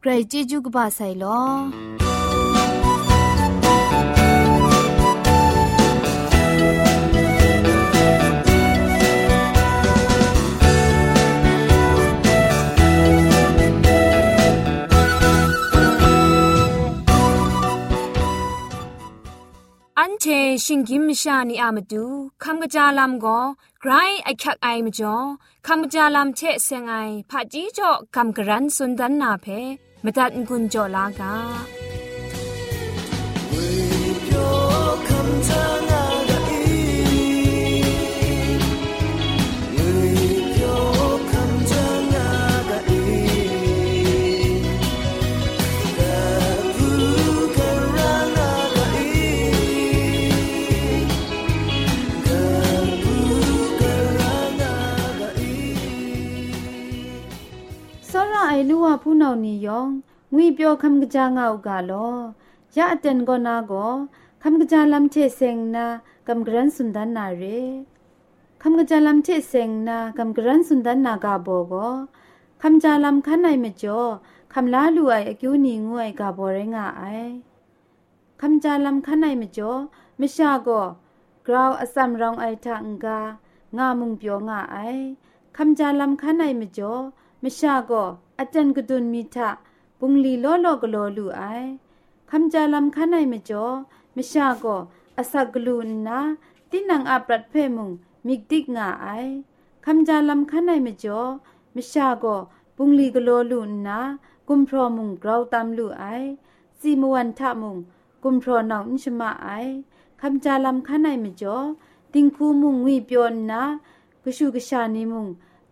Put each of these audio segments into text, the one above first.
ใครจีจูกบาไซลออันเชชิงกิมชานีอามาดูคำกระจาลำก็ไกรไอคักไอมาจ่อคำกระจาลำเชเซงไอผาจีจ่อคำกระรันสุนดันนาเพ มตัดกุญจ่อล มเชเซงนากำกรันสุนดันนาเรคำกะจาลัมเชเซงนากำกรันสุนดันนากาโบโกคำจาลัมขันไนเมจ่อคำลาลูไออกิวนีงวยกาโบเรงาไอคำจาลัมขันไนเมจ่อมชาโกกราวอสัมรองไอทังกางามุงเปียวงาไอคำจาลัมขันไนเมจ่อ มชาโกอาจารย์กดุนมีทะปุงลีโลโลกโลลูไอคำจาลำคันไอมจ่อมชาโกอาศักกลูนนาตินังอาปรัดเพมุงมิกดิกงาไอคำจาลำคันไอมจ่อมชาโกปุงลีกโลลูนนากุมพรมุงกราวตามลูไอซีมวันทะมุงกุมพรนาวอิชมาไอคำจาลำคันไอมจ่อติงคูมุงวีเปียนนากชูกชานีมุง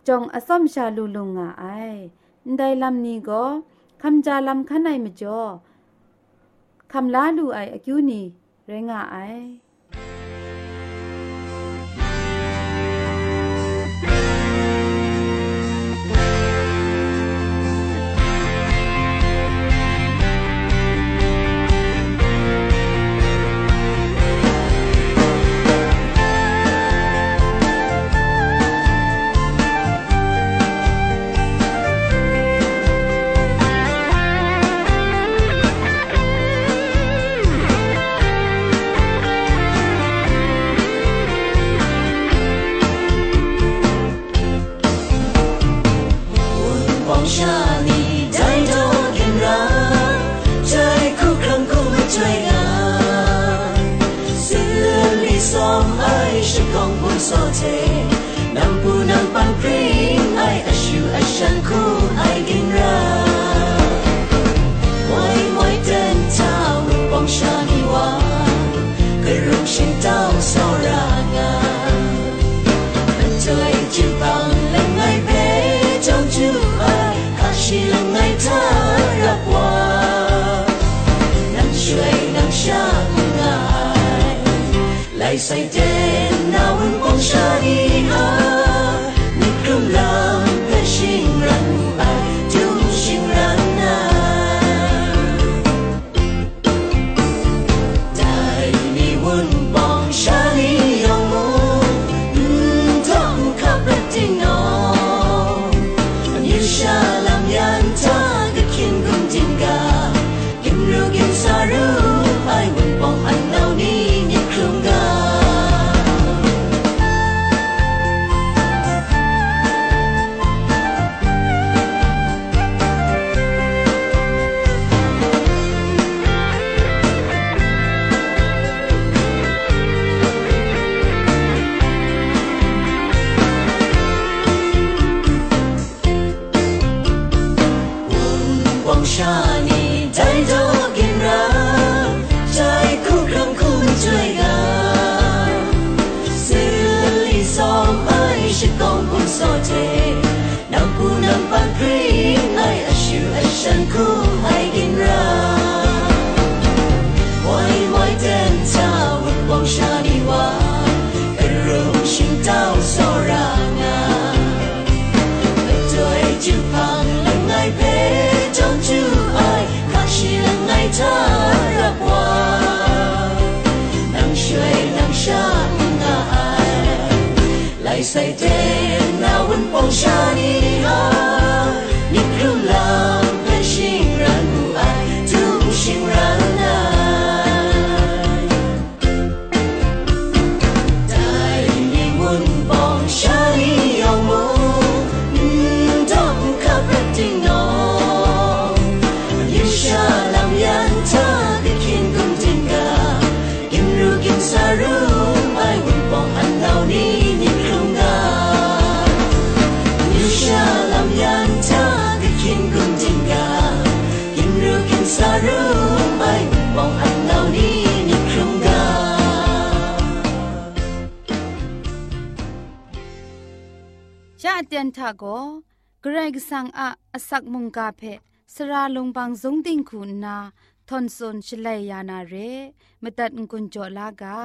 จองอสมชาลูลุงงาไอได้ลำนี้ก็คำจาลำข้างในมจ่อคำลาลูไออคิวนีเรงาไอ ใส่เจนนาวั say day and now in Bolshani kim sa ru mai quân bong an lao ni ni không ga ยะเตียนทาโกเกรกสังอะอสักมุงกาเพสราลงบางสงติงคุณนาทอนซนชลัยยานาเรมตัดกุญจลากา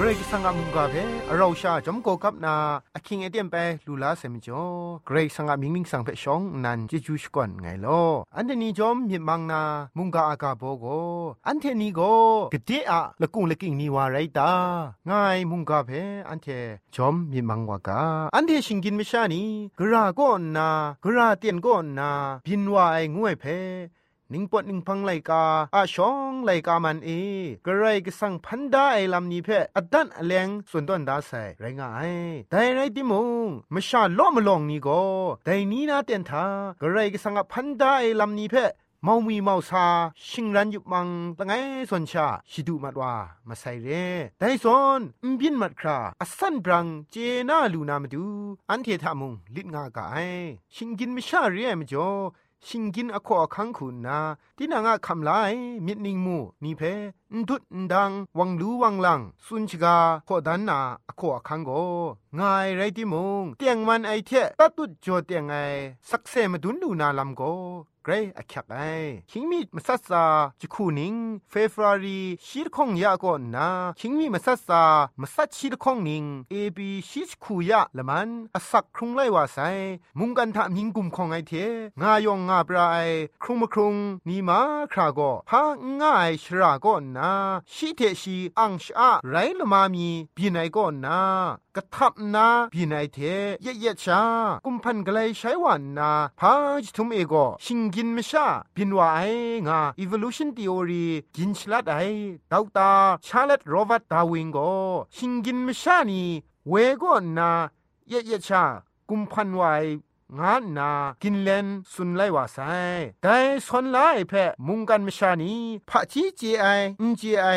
กรกสังอามุงกาเพเราชาจอมโกกับนาอคิงเอเดียมไปลูลาเซมิจ่อเกรกสังอามิงมิงสังเพชองนันจิจูชก่อนไงลออันเดนี้จอมมิมังนามุงกาอากาโบโกอันเทนี้โกกะเดอะละกุงละกิงนีวาไรตาง่ายมุงกาเพอันเทจอมมิมังวากาอันเทชิงกินไม่ชานีกราก็นากราเตียนก็นาบินวายงวยเพ นิ่งปดนิ่งพังไลกาอาชองไลกามันเอกระไรก็สั่งพันดาไอลำนี้เพออดันอเลงส่วนต้นดาใส่ไรงายแต่ไรติมงมชาล้อมลองนี่ก็แต่นี้นาเตียนทากระไรก็สั่งพันดาไอลำนี้เพอเมามีเมาซาชิงรันยุบมังตั้งไงส่วนชาชิดูมัดว่ามาใส่เร่แต่ส่วนอุบินมัดคราอสันบรังเจนาลูนามาดูอันเทธามุงลิดงากายชิงกินไม่ชาเรียมจ่อ ชิงกินอคอควาคังคุณนาที่นางะคำลายมิดนิงมูนี่เพนดุดนดังวังลูวังลังสุนชกาขอดันนาอควาคังโกงายไรที่มงเตียงมันไอเทะตัดตุดจอเตียงไอสักเซมาดุนดูนาลำโก กรอคักไอคิงมีมาสัสซาจิคูนิงเฟฟรารีชีรคงยากอนนาคิงมีมาสัสซามาสัชีรคงนิงเอบีชีสคูยาละมันอสักครุงไลว่าไซมุงกันทะมิงกุมของไอเทงายองงาปราไอครุงมครุงนีมาคราโกพาง่ายชราก่อนาชีเทชีอังชาไรละมามีบีไนกอนากระทับนาบีไนเทเยเยชากุมพันกไลใช้วันนาพาจทุมเอโกชิงกนมชาบินว่าไองา evolution theory กินฉลัดไอดาวตาชาเลตโรวัตดาวิงโกชิงกินมชานีเวโกนาเยเยชา กุมพันไว งานนากินเลนสุนไลว่าไซแต่สนไลแพมุงกันมชานีพะชีเจไออุนเจไอ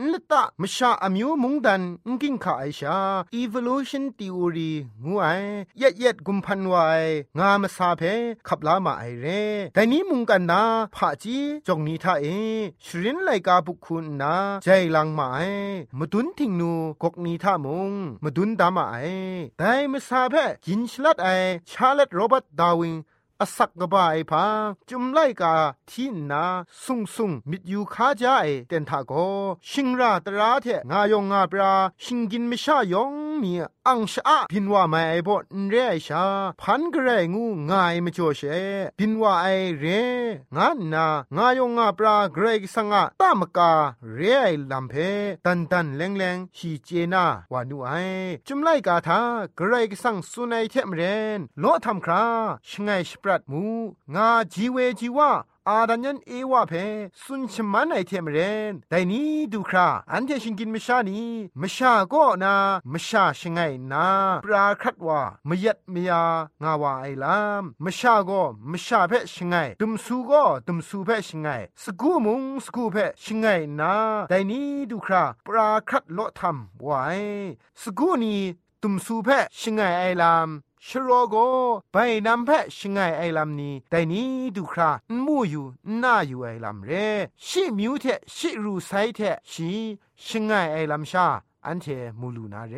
นละตะมชาอมิวมุงดันอุกินขาไอชา evolution theory งูไอเย็ดเย็ดกุมพันไวงามสาเพขับลามาไอเรแต่นี้มุงกันนาพะจีจงนี้ท่าเอชรินไลกาบุกคุณนาใจลังมาไอมดุนทิงนูกกนี้ท่ามุงมดุนดามาไอแต่มสาเพกินฉลัดไอชาเลตโรเบิร์ตดาวิง อสักกบายพาจุมไลกาที่นาสุงสุงมิดยูคาจาไอเต็นทาโกชิงราตราเทงายองงาปราชิงกินมิชายองมีอังชาพินว่าไม่ไอบ่นเรไอชา พันกระไรงูง่ายไม่จ่อเชพินว่าไอเรงานนางายองงาปราเกรกสังะตามกาเรไอลำเพตันตันแรงแรงชีเจนาวานูไอจุมไลกาทาเกรกสังสุนัยเทมเรนโลทำคราชไงปรัดมูงาจีเวจีว่าอาดันยันเอวะเพสุนชมันไอเทมเรนแต่นี้ดูคราอันเทชิงกินมชานีมชาก็นามชาชงไงนาปราครัดว่ามยัดมยางาวาไอลามมชาก็มชาเพชงไงตุมสูก็ตุมสูเพชงไงสกูมุงสกูเพชงไงนาแต่นี้ดูคราปราครัดโลทำไว้สกูนีตุมสูเพชงไงไอลาม ชโรโกไปนำแพะชงไงไอลำนี้แต่นี้ดูครามู่อยู่น่าอยู่ไอลำเรชิมิวเทชิรูไซเทชีชงไงไอลำชาอันเทมูลูนาเร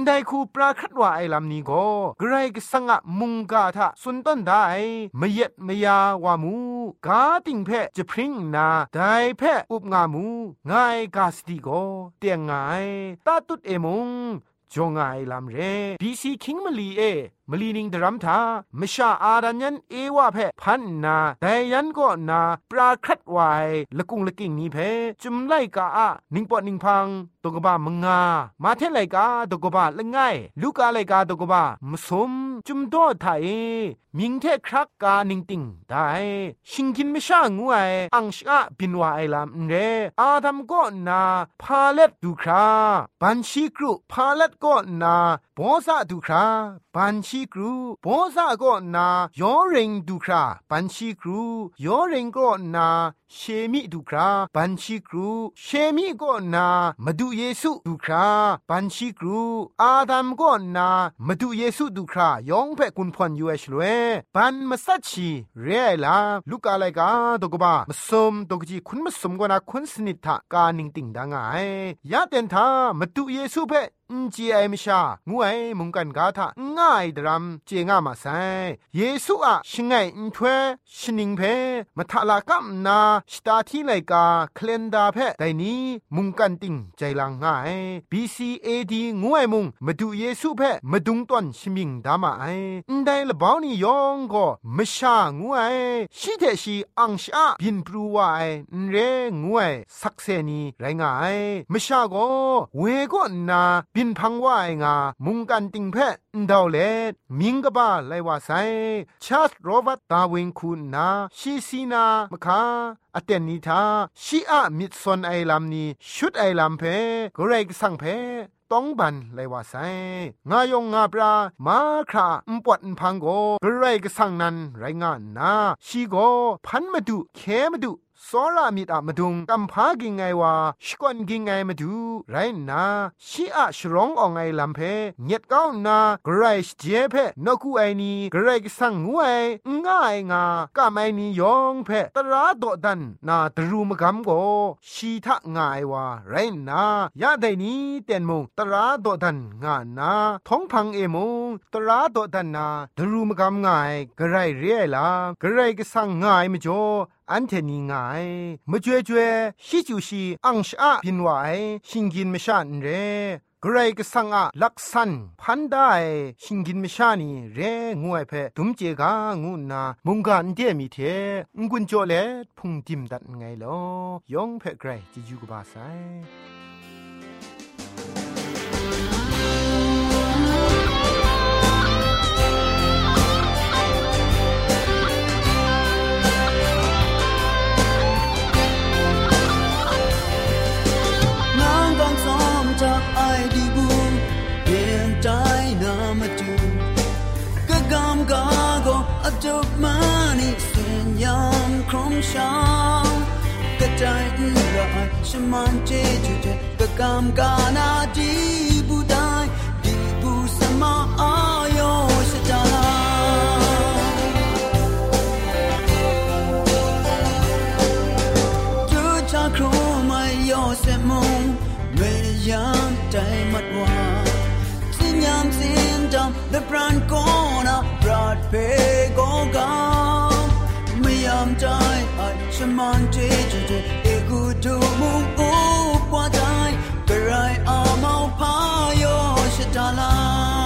นไดคูปราคัดว่าไอลำนี้โกไกรกสังะมุงกาทะสุนต้นได้มเย็ดมยาวามูกาติงเพจะพริ้งนาไดเพอุบงามูง่ายกาสติโกเตียงไงตาตุดเอมุง จงไงลำเรบีซีคิงมลีเอมลีนิงดรัมทามชาอาดันยันเอวะเพพันนาแต่ยันก็นาปราครัดไวละกุงละกิ่งนี้เพจุมไลกาอะนิงปอนิงพังตกบ้ามงามาเทไลกาตกบ้าละง่ายลูกาไลกาตกบ้ามสม จุมโตไทยมิงเทครักกาหนิงติงได้ชิงกินไม่ช่างวยอังชะบินวาไอลามเรอาดัมก็นาพาเลตดูคราบัญชีกรุพาเลตก็นาบอสะดูคราบัญชีกรุบอสะก็นายอเริงดูคราบัญชีกรุยอเริงก็นา เชมิดูคราบัญชีกรุเชมิก็นามาดูเยซูดูคราบัญชีกรุอาดัมก็นามาดูเยซูดูครายองเพ่กุนพอนยูเอชลเวบันมาสัชชีเรไอลาลูกอะไรกาตกบ้ามาสมตกจีคุณมาสมกว่านาคุณสนิทะกานิงติงดังไงยาเตนทามาดูเยซูเพ่ อุจีไอมชางวยมุงกันกาทะง่ายดรัมเจงามาไซเยซูอะชิงไงอินทเวชินิงเพมาทะลากัมนาสตาทีไลกาเคลนดาเพไดนี้มุงกันติงใจลังง่าย BCAD งวยมุงมาดูเยซูเพมาดุงตอนชิมิงดามาไออินไดละบ้านี่ยองก็มชางวยชิเทชีอังชาบินปรูวาไอเรงวยสักเซนีไรงายมชาก็เวก็นาบินพังว่าไองา มุงกันติงเพะดาวเลมิงกบ้าไลว่าไซชาร์ลโรบัตดาเวงคุณนา ชีซีนามคาอเตนิทาชีอะมิดซอนไอลัมนีชุดไอลัมเพกเรกสังเพต้องบันเลว่าไซงายงงาปรามาคราอุปวดพังโกกระไรก็สั่งนันไรงานนาชีโกพันมาดูเคมาดู สอรามิดอะมาดุงกัมพากิงไงวาชกอนกิงไงมาดูไรนาชีอะชร้องอองไงลำเพเงียดก้าวนากรชเจเพนกูไอนีกรกสังงวยง่ายงากะไมนียองเพตราโดดันนาตรูมกำโกชีทะง่ายวาไรนายาไดนี้เตียนมงตราโดดันงานาท้องพังเอมงตราโดดันนาตรูมกำง่ายกระไรเรียลากระไก็สังง่ายมจ่อ อันเทนีงายมจ่วยจ่วยชิจูชีอังชาพินวายชิงกินมชานเรกรก็สังอาลักษันพันได้ชิงกินมชานีเรงวยเพตุมเจกางูนามุงกันเดียมีเทงกุนโจเลพุงดิมดัดไงลอยองเพไกรจิยูกบาไซ ก็อับจบมานี่เสียงยามครองชาวกะใจอึระไอชมันเจจูเจ ရှမန်တေဂျူတေအကူဒူမုံအိုးပွားတိုင်းဂရိုင်းအမောင်ဖာယောရှတာလာ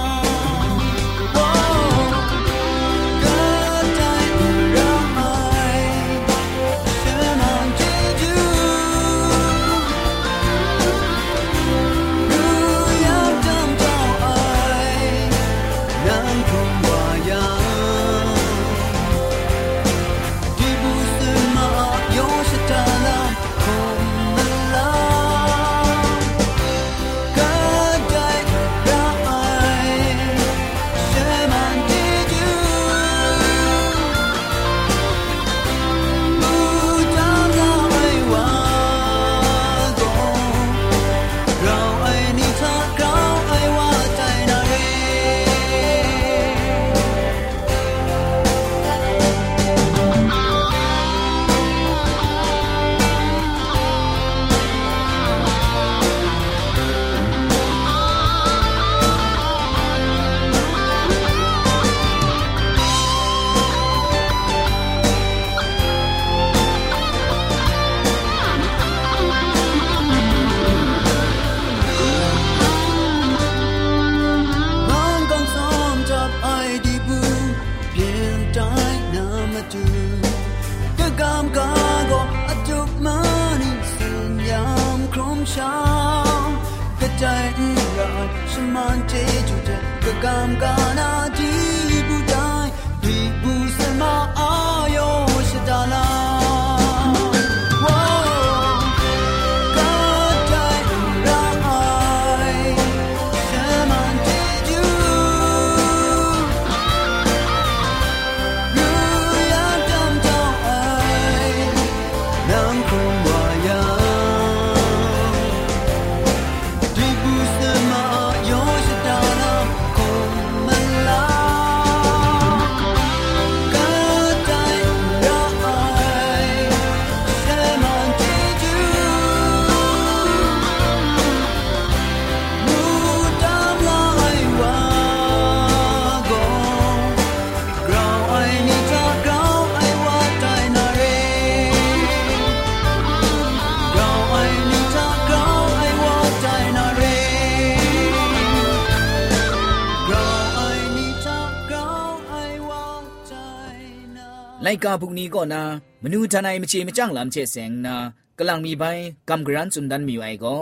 กาพุกนี้ก็นามนูทนายมเชมจ้างลำเชเสงนากำลังมีใบกำกรันสุนดันมีไว้ก็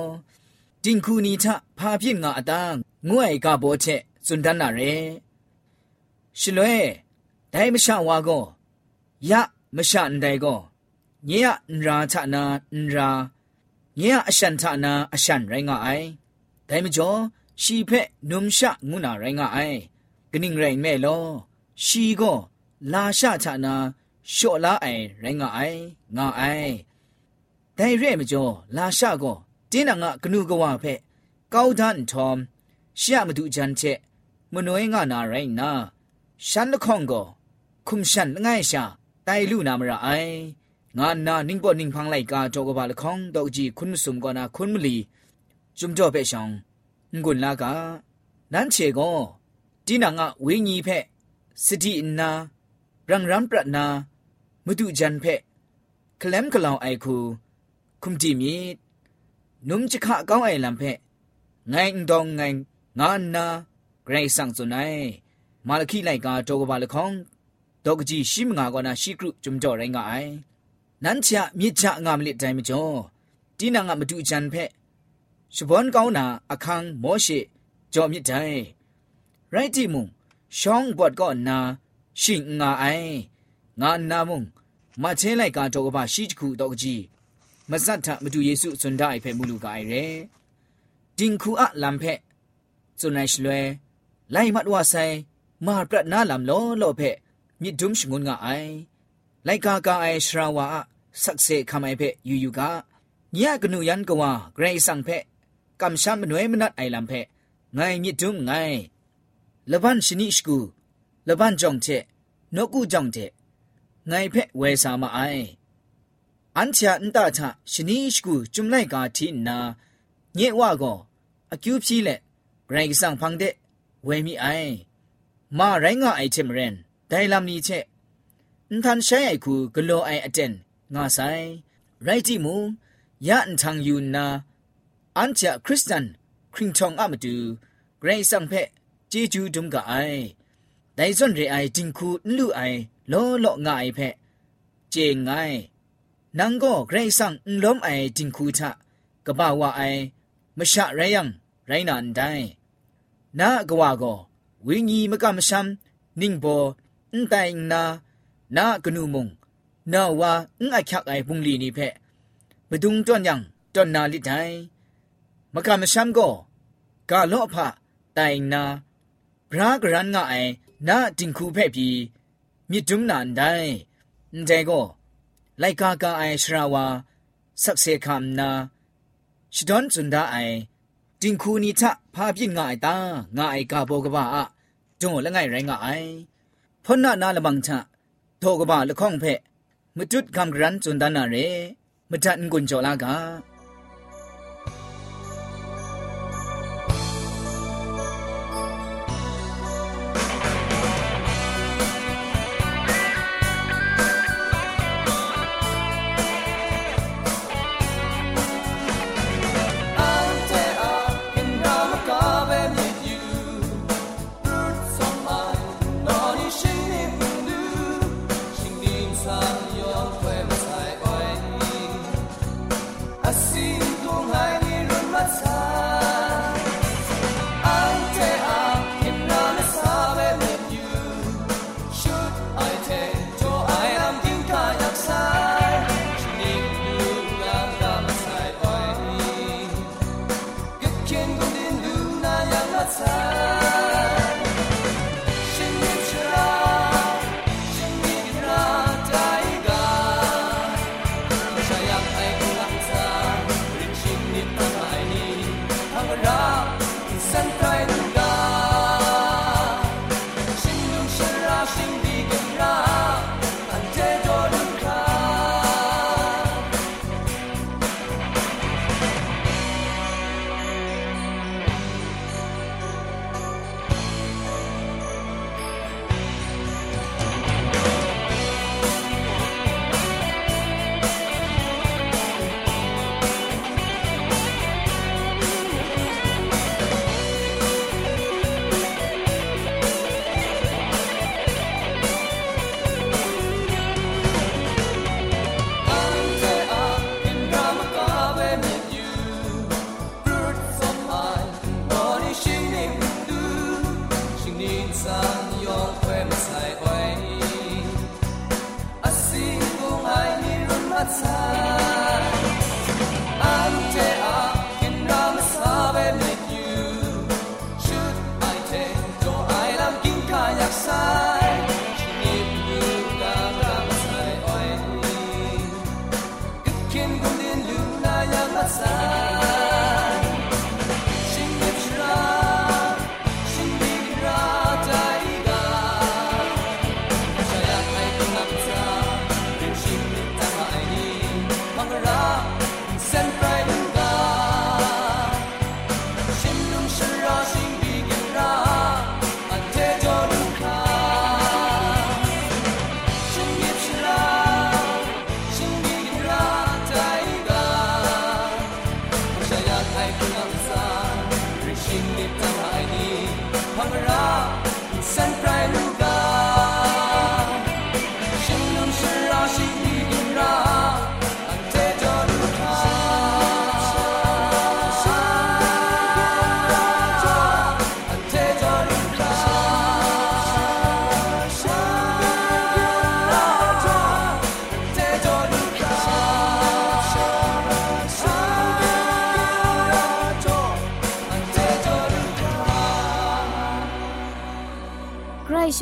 จิงคูนีทะพาพินงาอตางงวยกาโบเชสุนดันนาเรชลวยได้มชาวาก็ยะมชาอันใดก็เนียนราทะนาอันราเนียอชันทะนาอชันไรงาไอได้มจ่อชีเพนุมชะงูนาไรงาไอกนิ่งไรแม่ลอชีก็ลาชะชะนา ရှော့လာအိုင်ရိုင်းငါအိုင်ငါအိုင်ဒိုင်ရဲမကျော်လာရှကိုတင်းနာငါကနုကဝဖက်ကောက်ဒန်ထ ோம் ရှရမတူဂျန်ချက်မနွေးငါနာရိုင်းနာရှန်လခေါင်ကိုคุมชันง่ายชาไตลูนามระไองานนานิ่งปอนิ่งพังไลกาจอกบาลคองดอกจีคุณสุมกอนาคุณมลีจุมจ่อเปชองงุนลากานั้นเชโกตีนางะเวญีเพสตินารังรัมปรนา มุตุจันเพคลมกลาวไอคูคุมจีมีนุมจิขะก้าวไอลำเพไงดองไงงานนาไกรสังสุนัยมาลคีไลกาโตกบาลคองดอกจีชิมงากอนาชิกรุจุมจ่อไรงาไอนั้นชะมิชะงามลิใจมจ่อตีนางะมุตุจันเพชบอนก้าวนาอคังโมเชจ่อมิใจไรที่มุงช่องบอดก็นาชิงงาไอ ငါနာမုံမချင်းလိုက်ကတော့ကပါရှိတခုတော့ကြည့်မဇတ်ထမတူယေစုစွန်ဒိုင်ဖဲမူလူကအိုင်ရဲတင်ခုအလမ်ဖဲစွန်နိုင်ရှလွဲလိုင်မတ်ဝဆိုင်မာပရနာလမ်လောလောဖဲမြစ်ဒုံရှငုံငါအိုင်လိုက်ကာကာအိုင်ရှရာဝါဆက်ဆေခမိုင်ဖဲယူယူကညကနုယန်ကဝါဂရေဆန်ဖဲကမ်ရှမ်မနွေမနတ်အိုင်လမ်ဖဲငိုင်မြစ်ဒုံငိုင်လဘန်ရှနိရှကူလဘန်ကြောင့်တဲ့နော့ကူကြောင့်တဲ့ ငိုင်ဖက်ဝဲစာမအိုင်အန်ချာအန်တာချရှနီးရှ်ကူจุမ်လိုက်ကာတီနာညေဝါကောအကျူးဖြီးလက်ဂရိုင်းဆောင်ဖန်တဲ့ဝဲမိအိုင်မာရိုင်းငါအိုက်ချင်မရင်ဒိုင်လာမီချက်အန်ထန်ရှဲအိုက်ကူဂလိုအိုင်အတန်ငါဆိုင်ရိုက်တီမူယန်ထန်ယူနာအန်ချာခရစ်စတန်ခရင်ချုံအမတူဂရိုင်းဆောင်ဖက်ဂျေဂျူဒုံကအိုင်ဒိုင်ဇွန်ရေအိုင်ဂျင်ကူလူအိုင် รสังเพเจจูดุมกะไอไดซอนเรไอจิงคูลูไอโลโลงาไอเพเจงไงนังก็เกรงสังล้มไอจิงคูทะกะบ่าวไอมะชะไรยังไรนันได้นากะว่าก็วิญีมะกะมะชัมนิ่งโบอันไตนานากะนูมุงนาว่าอันไอคักไอพุงลีนี่เพบดุงจ้อนยังจ้อนนาลิไดมะกะมะชัมก็กาโลอภะไตนาพระกรันงะไอนาจิงคูเพพี มิดุมนันได้นใจก็ไลกากาไอชราวาสักเซคำนาชดอนจุนดาไอจิงคูนีทะพาพินง่ายตาง่ายกาโบกบาอะจงละไงไรงายพ่นนานาละบังชะโทกบาละข้องเพะมจุดคำกรันจุนดานาเรมจันกุญจลากา 心中爱你那么长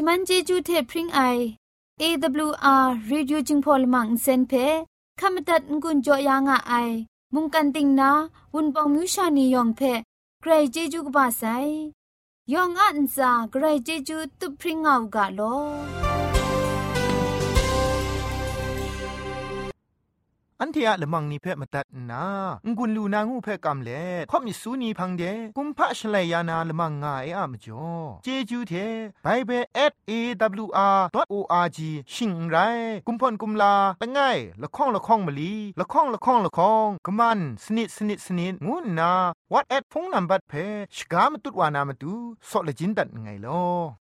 มันเจจูเทพริงไออ AWR Reducing Polymer เซนเพขมตัดงุนจอยางอไอ มุงกันติงนาวุนปองมิวชานียองเพใครเจจูกบาไซยองอันซาใครเจจูตุพริงเอากาโล อันเทียละมังนิเพ่มาตัดนางุนลูนางูเพ่กำเล่ข่อมิสูนีพังเดกุมพะชเลยานาละมังงาเออะมจ่อเจจูเทไบเบิล @awr.org ชิงไรกุมพ่นกุมลาละไงละข้องละข้องมะลีละข้องละข้องละข้องกะมันสนิดสนิดสนิดงูนา what at พงนัมบัดเพ่ชกามตุดวานามตุซอเลจินดัดไงลอ